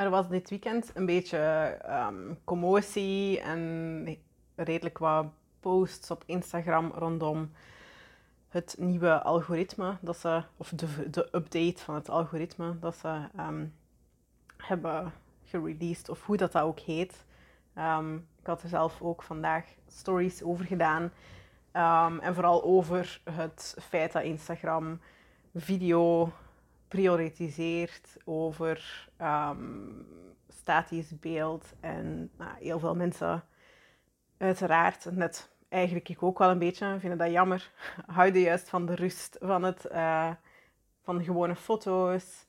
er was dit weekend een beetje ehm, commotie en redelijk wat posts op Instagram rondom het nieuwe algoritme dat ze, of de, de update van het algoritme dat ze ehm, hebben gereleased, of hoe dat, dat ook heet. Ehm, ik had er zelf ook vandaag stories over gedaan. en vooral over het feit dat Instagram video prioritiseert over um, statisch beeld. En nou, heel veel mensen, uiteraard, net eigenlijk ik ook wel een beetje, vinden dat jammer, houden juist van de rust van, het, uh, van gewone foto's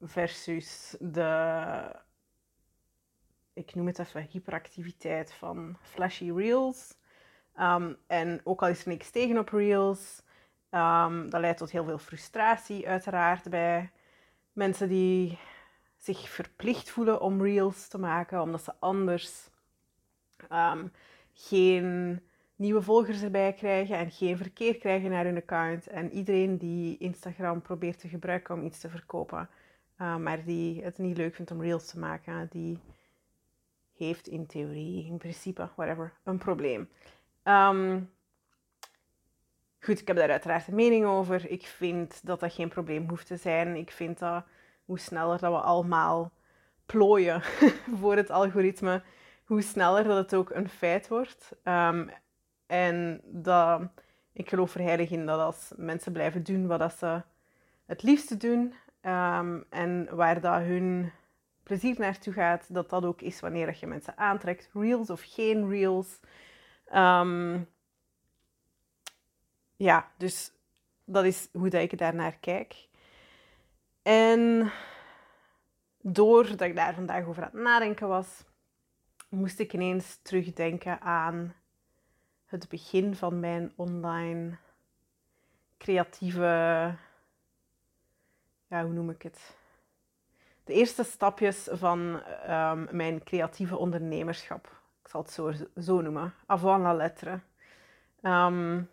versus de, ik noem het even, hyperactiviteit van flashy reels. Um, en ook al is er niks tegen op reels, Um, dat leidt tot heel veel frustratie, uiteraard, bij mensen die zich verplicht voelen om reels te maken, omdat ze anders um, geen nieuwe volgers erbij krijgen en geen verkeer krijgen naar hun account. En iedereen die Instagram probeert te gebruiken om iets te verkopen, uh, maar die het niet leuk vindt om reels te maken, die heeft in theorie, in principe, whatever, een probleem. Um, Goed, ik heb daar uiteraard een mening over. Ik vind dat dat geen probleem hoeft te zijn. Ik vind dat hoe sneller dat we allemaal plooien voor het algoritme, hoe sneller dat het ook een feit wordt. Um, en dat, ik geloof er heilig in dat als mensen blijven doen wat dat ze het liefste doen um, en waar dat hun plezier naartoe gaat, dat dat ook is wanneer je mensen aantrekt, reels of geen reels. Um, ja, dus dat is hoe dat ik daarnaar kijk. En doordat ik daar vandaag over aan het nadenken was, moest ik ineens terugdenken aan het begin van mijn online creatieve, ja, hoe noem ik het? De eerste stapjes van ehm, mijn creatieve ondernemerschap. Ik zal het zo, zo noemen. Avant la lettre. Um,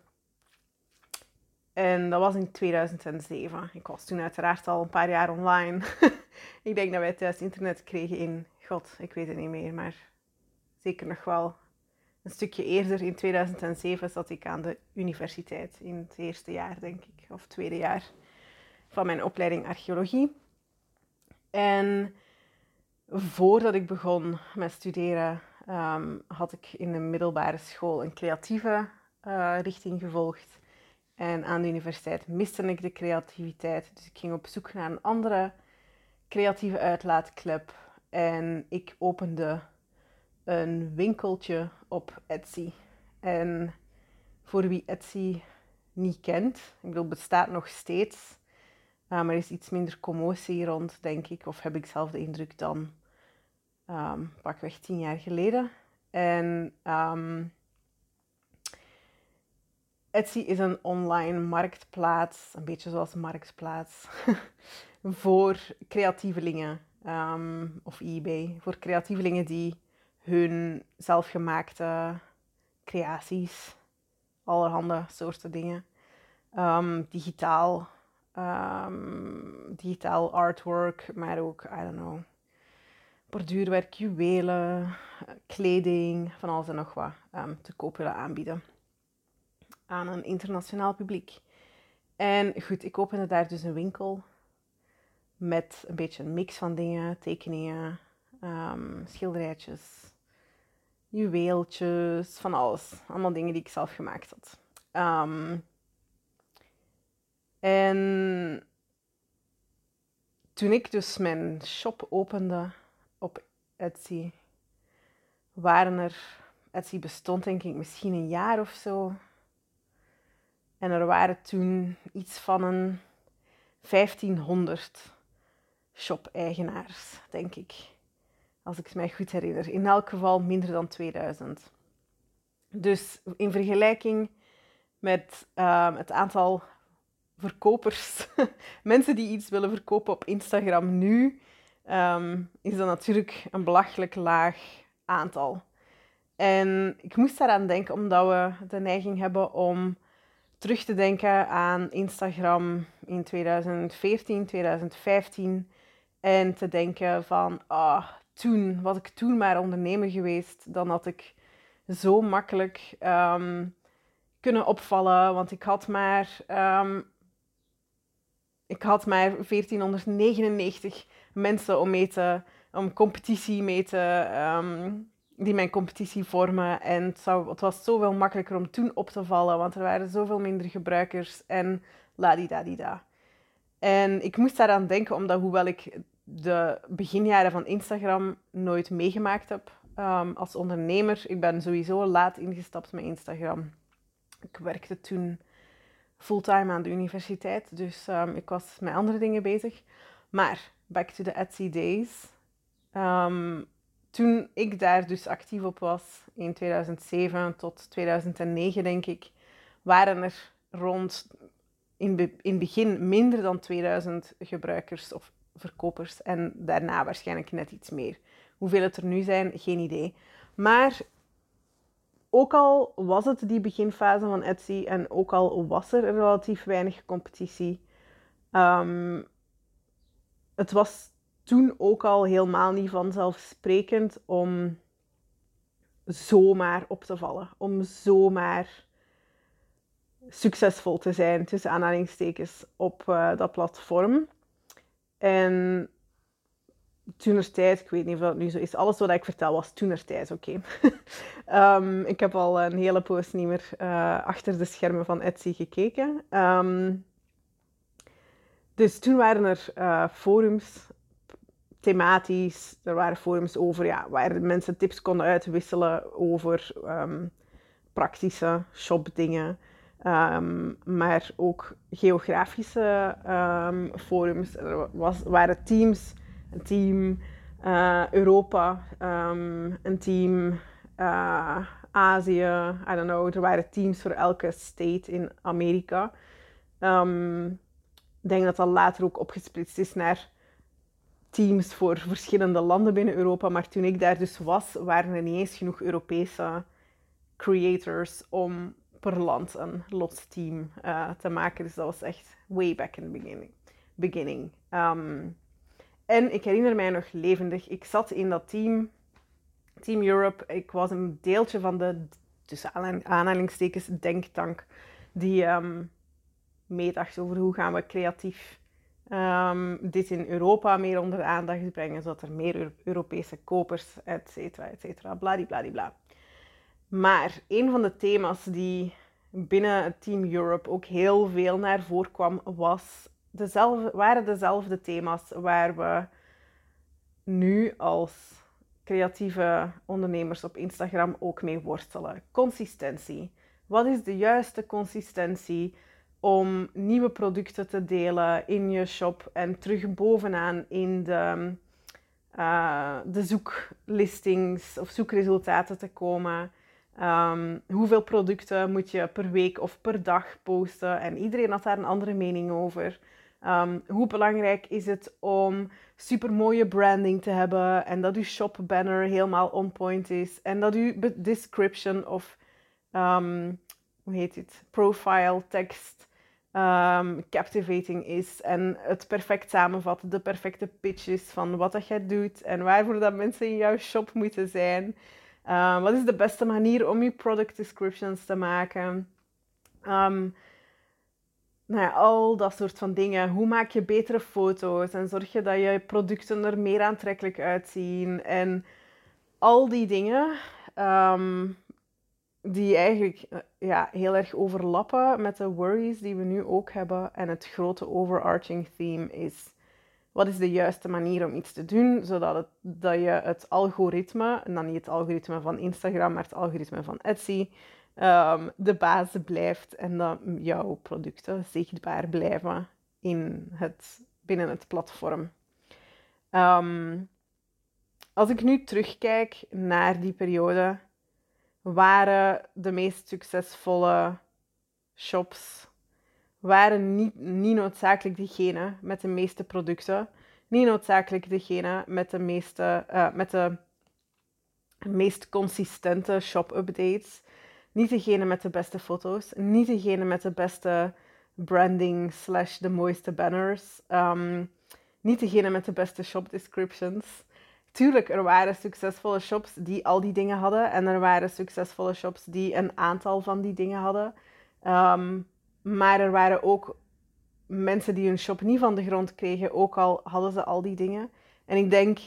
en dat was in 2007. Ik was toen uiteraard al een paar jaar online. ik denk dat wij thuis internet kregen in, god, ik weet het niet meer, maar zeker nog wel een stukje eerder. In 2007 zat ik aan de universiteit, in het eerste jaar denk ik, of tweede jaar van mijn opleiding archeologie. En voordat ik begon met studeren, ehm, had ik in de middelbare school een creatieve uh, richting gevolgd. En aan de universiteit miste ik de creativiteit. Dus ik ging op zoek naar een andere creatieve uitlaatklep. En ik opende een winkeltje op Etsy. En voor wie Etsy niet kent, ik bedoel, bestaat nog steeds. maar er is iets minder commotie rond, denk ik. Of heb ik zelf de indruk dan um, pakweg tien jaar geleden. En um, Etsy is een online marktplaats, een beetje zoals Marktplaats, voor creatievelingen. Um, of eBay, voor creatievelingen die hun zelfgemaakte creaties, allerhande soorten dingen, um, digitaal, um, digitaal artwork, maar ook, I don't know, borduurwerk, juwelen, kleding, van alles en nog wat te koop willen aanbieden aan een internationaal publiek. En goed, ik opende daar dus een winkel met een beetje een mix van dingen, tekeningen, um, schilderijtjes, juweeltjes, van alles. Allemaal dingen die ik zelf gemaakt had. Ehm, en toen ik dus mijn shop opende op Etsy, waren er, Etsy bestond denk ik misschien een jaar of zo, en er waren toen iets van een 1500 shop-eigenaars, denk ik. Als ik het mij goed herinner. In elk geval minder dan 2000. Dus in vergelijking met uh, het aantal verkopers, mensen die iets willen verkopen op Instagram nu, um, is dat natuurlijk een belachelijk laag aantal. En ik moest daaraan denken omdat we de neiging hebben om terug te denken aan Instagram in 2014, 2015 En te denken van, ah, toen, was ik toen maar ondernemer geweest, dan had ik zo makkelijk ehm, kunnen opvallen. Want ik had maar, um, ik had maar 1499 mensen om mee te, om competitie mee te, um, die mijn competitie vormen. En het, zou, het was zoveel makkelijker om toen op te vallen, want er waren zoveel minder gebruikers en ladidadida. En ik moest daaraan denken, omdat hoewel ik de beginjaren van Instagram nooit meegemaakt heb um, als ondernemer, ik ben sowieso laat ingestapt met Instagram. Ik werkte toen fulltime aan de universiteit, dus um, ik was met andere dingen bezig. Maar back to the Etsy days. Um, toen ik daar dus actief op was, in 2007 tot 2009 denk ik, waren er rond in, in het begin minder dan 2000 gebruikers of verkopers en daarna waarschijnlijk net iets meer. Hoeveel het er nu zijn, geen idee. Maar ook al was het die beginfase van Etsy en ook al was er relatief weinig competitie, um, het was toen ook al helemaal niet vanzelfsprekend om zomaar op te vallen. Om zomaar succesvol te zijn, tussen aanhalingstekens, op uh, dat platform. En tijd, ik weet niet of dat nu zo is, alles wat ik vertel was toenertijd, oké. Okay. um, ik heb al een hele poos niet meer uh, achter de schermen van Etsy gekeken. Um, dus toen waren er uh, forums thematisch. Er waren forums over ja, waar mensen tips konden uitwisselen over um, praktische shopdingen. Um, maar ook geografische um, forums. Er was, waren teams, een team uh, Europa, een team uh, Azië, I don't know. Er waren teams voor elke state in Amerika. ik denk dat dat later ook opgesplitst is naar teams voor verschillende landen binnen Europa. Maar toen ik daar dus was, waren er niet eens genoeg Europese creators om per land een los team uh, te maken. Dus dat was echt way back in the beginning. beginning. Um, en ik herinner mij nog levendig, ik zat in dat team, Team Europe. Ik was een deeltje van de, tussen aanhalingstekens, denktank, die um, meedacht over hoe gaan we creatief um, dit in Europa meer onder de aandacht brengen, zodat er meer Europese kopers, et cetera, et cetera, bladibladibla. Maar een van de thema's die binnen Team Europe ook heel veel naar voren kwam, was dezelfde, waren dezelfde thema's waar we nu als creatieve ondernemers op Instagram ook mee worstelen. Consistentie. Wat is de juiste consistentie? Om nieuwe producten te delen in je shop en terug bovenaan in de, uh, de zoeklistings of zoekresultaten te komen. Ehm, hoeveel producten moet je per week of per dag posten? En iedereen had daar een andere mening over. Ehm, hoe belangrijk is het om super mooie branding te hebben en dat uw shop banner helemaal on point is en dat uw description of um, hoe heet het? Profile tekst um, captivating is en het perfect samenvat, de perfecte pitch is van wat dat jij doet en waarvoor dat mensen in jouw shop moeten zijn. Um, wat is de beste manier om je product descriptions te maken? Um, nou ja, al dat soort van dingen. Hoe maak je betere foto's en zorg je dat je producten er meer aantrekkelijk uitzien? En al die dingen die eigenlijk eh, ja, heel erg overlappen met de worries die we nu ook hebben. En het grote overarching theme is: wat is de juiste manier om iets te doen, zodat het, dat je het algoritme, en dan niet het algoritme van Instagram, maar het algoritme van Etsy, um, de baas blijft en dat jouw producten zichtbaar blijven in het, binnen het platform. Um, als ik nu terugkijk naar die periode, waren de meest succesvolle shops waren niet, niet noodzakelijk degene met de meeste producten, niet noodzakelijk degene met de meeste, uh, met de meest consistente shop updates, niet degene met de beste foto's, niet degene met de beste branding slash de mooiste banners. Um, niet degene met de beste shop descriptions. Tuurlijk, er waren succesvolle shops die al die dingen hadden. En er waren succesvolle shops die een aantal van die dingen hadden. Ehm, maar er waren ook mensen die hun shop niet van de grond kregen, ook al hadden ze al die dingen. En ik denk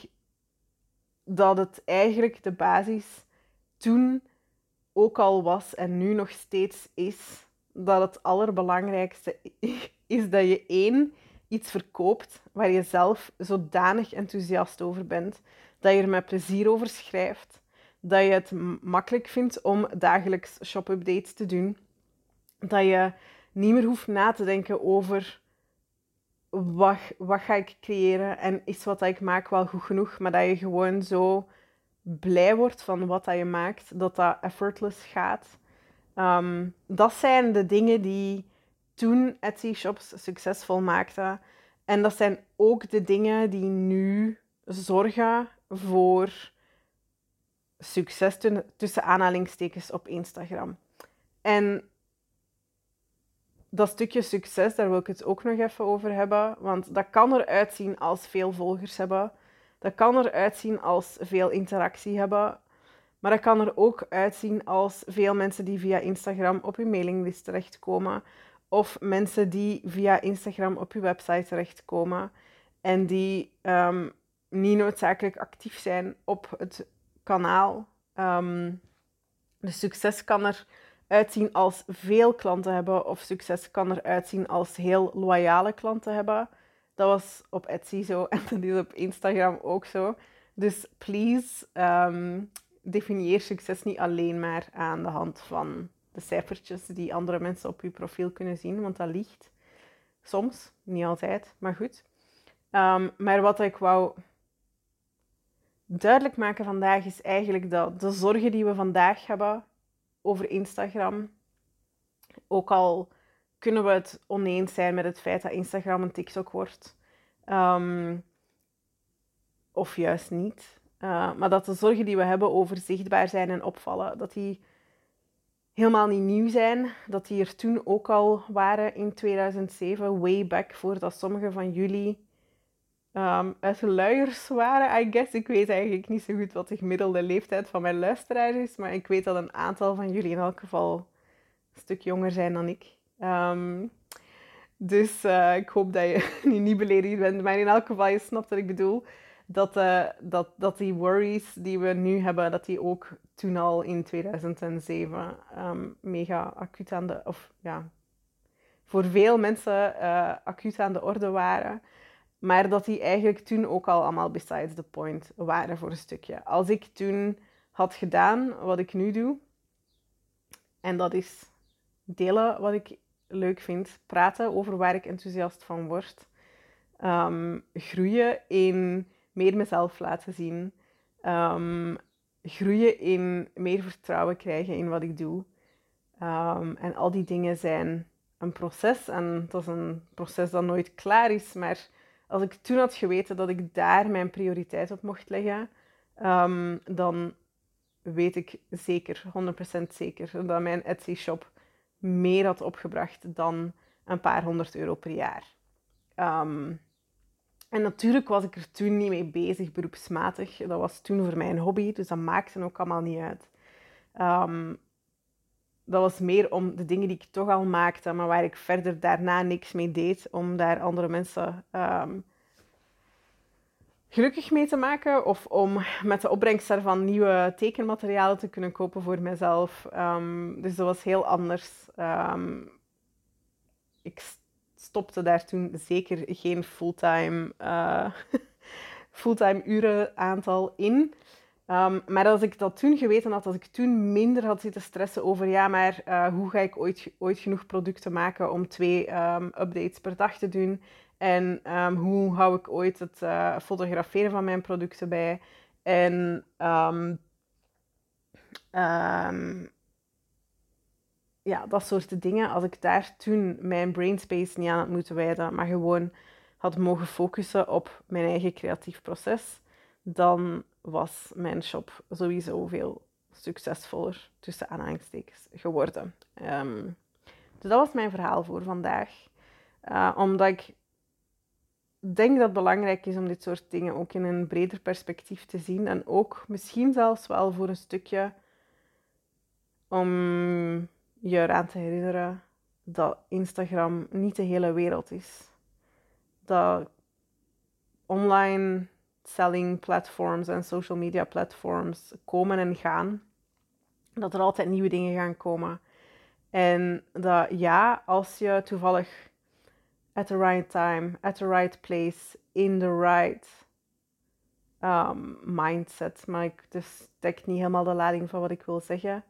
dat het eigenlijk de basis toen ook al was en nu nog steeds is, dat het allerbelangrijkste is dat je één iets verkoopt waar je zelf zodanig enthousiast over bent, dat je er met plezier over schrijft, dat je het makkelijk vindt om dagelijks shop-updates te doen, dat je niet meer hoeft na te denken over wat, wat ga ik creëren en is wat ik maak wel goed genoeg, maar dat je gewoon zo blij wordt van wat dat je maakt, dat dat effortless gaat. Ehm, dat zijn de dingen die toen Etsy Shops succesvol maakten. En dat zijn ook de dingen die nu zorgen voor succes tussen aanhalingstekens op Instagram. En dat stukje succes, daar wil ik het ook nog even over hebben. Want dat kan eruit zien als veel volgers hebben. Dat kan eruit zien als veel interactie hebben. Maar dat kan er ook uitzien als veel mensen die via Instagram op je mailinglist terechtkomen. Of mensen die via Instagram op je website terechtkomen. En die um, niet noodzakelijk actief zijn op het kanaal. De succes kan er uitzien als veel klanten hebben, of succes kan eruit zien als heel loyale klanten hebben. Dat was op Etsy zo en dat is op Instagram ook zo. Dus please, um, definieer succes niet alleen maar aan de hand van de cijfertjes die andere mensen op je profiel kunnen zien, want dat ligt soms, niet altijd, maar goed. Um, maar wat ik wou duidelijk maken vandaag is eigenlijk dat de zorgen die we vandaag hebben over Instagram. Ook al kunnen we het oneens zijn met het feit dat Instagram een TikTok wordt. Um, of juist niet. Uh, maar dat de zorgen die we hebben over zichtbaar zijn en opvallen, dat die helemaal niet nieuw zijn. Dat die er toen ook al waren in 2007, way back, voordat sommige van jullie um, uit luiers waren, I guess. Ik weet eigenlijk niet zo goed wat de gemiddelde leeftijd van mijn luisteraars is, maar ik weet dat een aantal van jullie in elk geval een stuk jonger zijn dan ik. Um, dus uh, ik hoop dat je niet beledigd bent, maar in elk geval, je snapt wat ik bedoel. Dat, uh, dat, dat die worries die we nu hebben, dat die ook toen al in 2007 um, ehm, mega acuut aan de, of ja, voor veel mensen uh, acuut aan de orde waren. Maar dat die eigenlijk toen ook al allemaal besides the point waren voor een stukje. Als ik toen had gedaan wat ik nu doe, en dat is delen wat ik leuk vind, praten over waar ik enthousiast van word, um, groeien in meer mezelf laten zien, um, groeien in meer vertrouwen krijgen in wat ik doe. Um, en al die dingen zijn een proces en dat is een proces dat nooit klaar is, maar als ik toen had geweten dat ik daar mijn prioriteit op mocht leggen, um, dan weet ik zeker, 100% zeker, dat mijn Etsy shop meer had opgebracht dan een paar honderd euro per jaar. Um, en natuurlijk was ik er toen niet mee bezig, beroepsmatig. Dat was toen voor mij een hobby, dus dat maakte ook allemaal niet uit. Um, dat was meer om de dingen die ik toch al maakte, maar waar ik verder daarna niks mee deed, om daar andere mensen um, gelukkig mee te maken. Of om met de opbrengst daarvan nieuwe tekenmaterialen te kunnen kopen voor mezelf. Um, dus dat was heel anders. Ik stopte daar toen zeker geen fulltime, uh, fulltime uren aantal in. Um, maar als ik dat toen geweten had, als ik toen minder had zitten stressen over, ja, maar uh, hoe ga ik ooit, ooit genoeg producten maken om twee um, updates per dag te doen? En um, hoe hou ik ooit het uh, fotograferen van mijn producten bij? En ja, dat soort dingen. Als ik daar toen mijn brainspace niet aan had moeten wijden, maar gewoon had mogen focussen op mijn eigen creatief proces, dan was mijn shop sowieso veel succesvoller, tussen aanhalingstekens, geworden. Um, dus dat was mijn verhaal voor vandaag. Uh, omdat ik denk dat het belangrijk is om dit soort dingen ook in een breder perspectief te zien. En ook misschien zelfs wel voor een stukje om je eraan te herinneren dat Instagram niet de hele wereld is. Dat online selling platforms en social media platforms komen en gaan. Dat er altijd nieuwe dingen gaan komen. En dat ja, als je toevallig at the right time, at the right place, in the right um, mindset. Maar ik dus dek niet helemaal de lading van wat ik wil zeggen.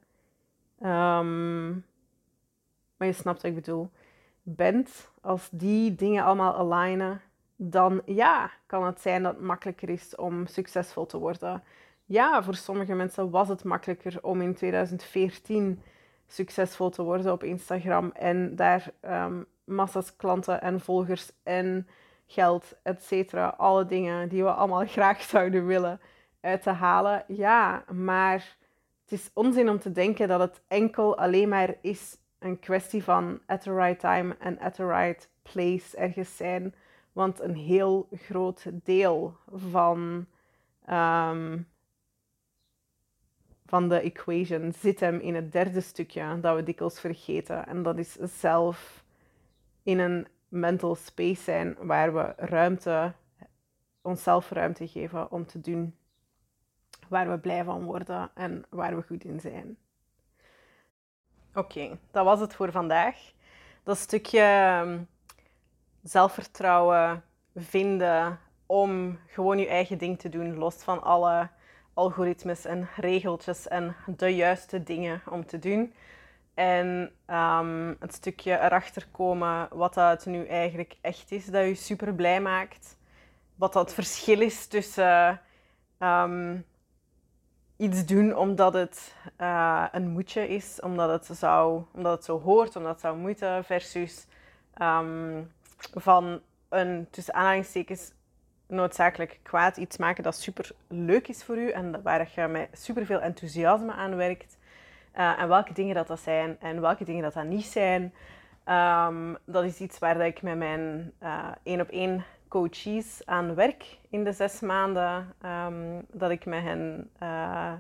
Um, maar je snapt wat ik bedoel. Bent, als die dingen allemaal alignen, dan ja, kan het zijn dat het makkelijker is om succesvol te worden. Ja, voor sommige mensen was het makkelijker om in 2014 succesvol te worden op Instagram en daar um, massa's klanten en volgers en geld, et cetera. Alle dingen die we allemaal graag zouden willen uit te halen. Ja, maar het is onzin om te denken dat het enkel alleen maar is een kwestie van at the right time en at the right place ergens zijn. Want een heel groot deel van, um, van de equation zit hem in het derde stukje dat we dikwijls vergeten. En dat is zelf in een mental space zijn waar we ruimte, onszelf ruimte geven om te doen waar we blij van worden en waar we goed in zijn. Oké, dat was het voor vandaag. Dat stukje ehm, zelfvertrouwen vinden om gewoon je eigen ding te doen, los van alle algoritmes en regeltjes en de juiste dingen om te doen. En um, het stukje erachter komen wat dat nu eigenlijk echt is, dat je super blij maakt. Wat dat verschil is tussen um, iets doen omdat het uh, een moedje is, omdat het, zou, omdat het zo hoort, omdat het zou moeten, versus um, van een tussen aanhalingstekens noodzakelijk kwaad iets maken dat super leuk is voor u en waar je met super veel enthousiasme aan werkt. Uh, en welke dingen dat, dat zijn en welke dingen dat dat niet zijn. Um, dat is iets waar dat ik met mijn uh, één op één coaches aan werk in de zes maanden um, dat ik met hen uh,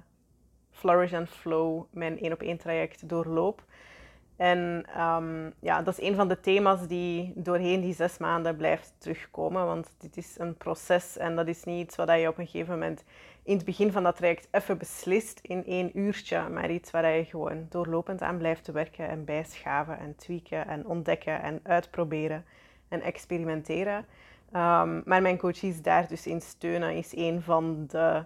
Flourish and Flow, mijn één op één traject, doorloop. En um, ja, dat is een van de thema's die doorheen die zes maanden blijft terugkomen. Want dit is een proces en dat is niet iets wat je op een gegeven moment in het begin van dat traject even beslist in één uurtje. Maar iets waar je gewoon doorlopend aan blijft werken en bijschaven en tweaken en ontdekken en uitproberen en experimenteren. Um, maar mijn coaches daar dus in steunen is een van de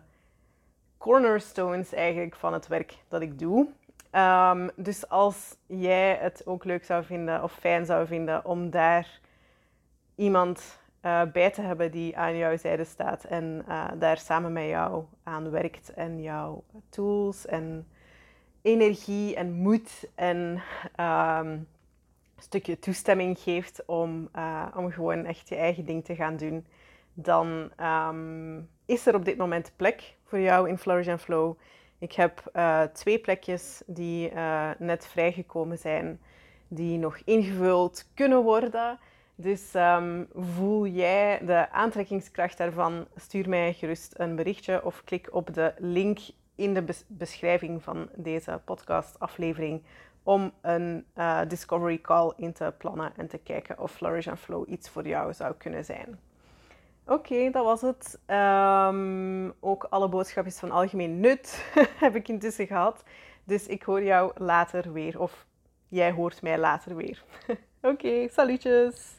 cornerstones eigenlijk van het werk dat ik doe. Um, dus als jij het ook leuk zou vinden of fijn zou vinden om daar iemand uh, bij te hebben die aan jouw zijde staat en uh, daar samen met jou aan werkt en jouw tools en energie en moed en een stukje toestemming geeft om, uh, om gewoon echt je eigen ding te gaan doen, dan um, is er op dit moment plek voor jou in Flourish and Flow. Ik heb uh, twee plekjes die uh, net vrijgekomen zijn, die nog ingevuld kunnen worden. Dus um, voel jij de aantrekkingskracht daarvan, stuur mij gerust een berichtje of klik op de link in de beschrijving van deze podcastaflevering om een uh, discovery call in te plannen en te kijken of Flourish and Flow iets voor jou zou kunnen zijn. Oké, dat was het. Um, ook alle boodschapjes van algemeen nut heb ik intussen gehad. Dus ik hoor jou later weer. Of jij hoort mij later weer. Oké, salutjes!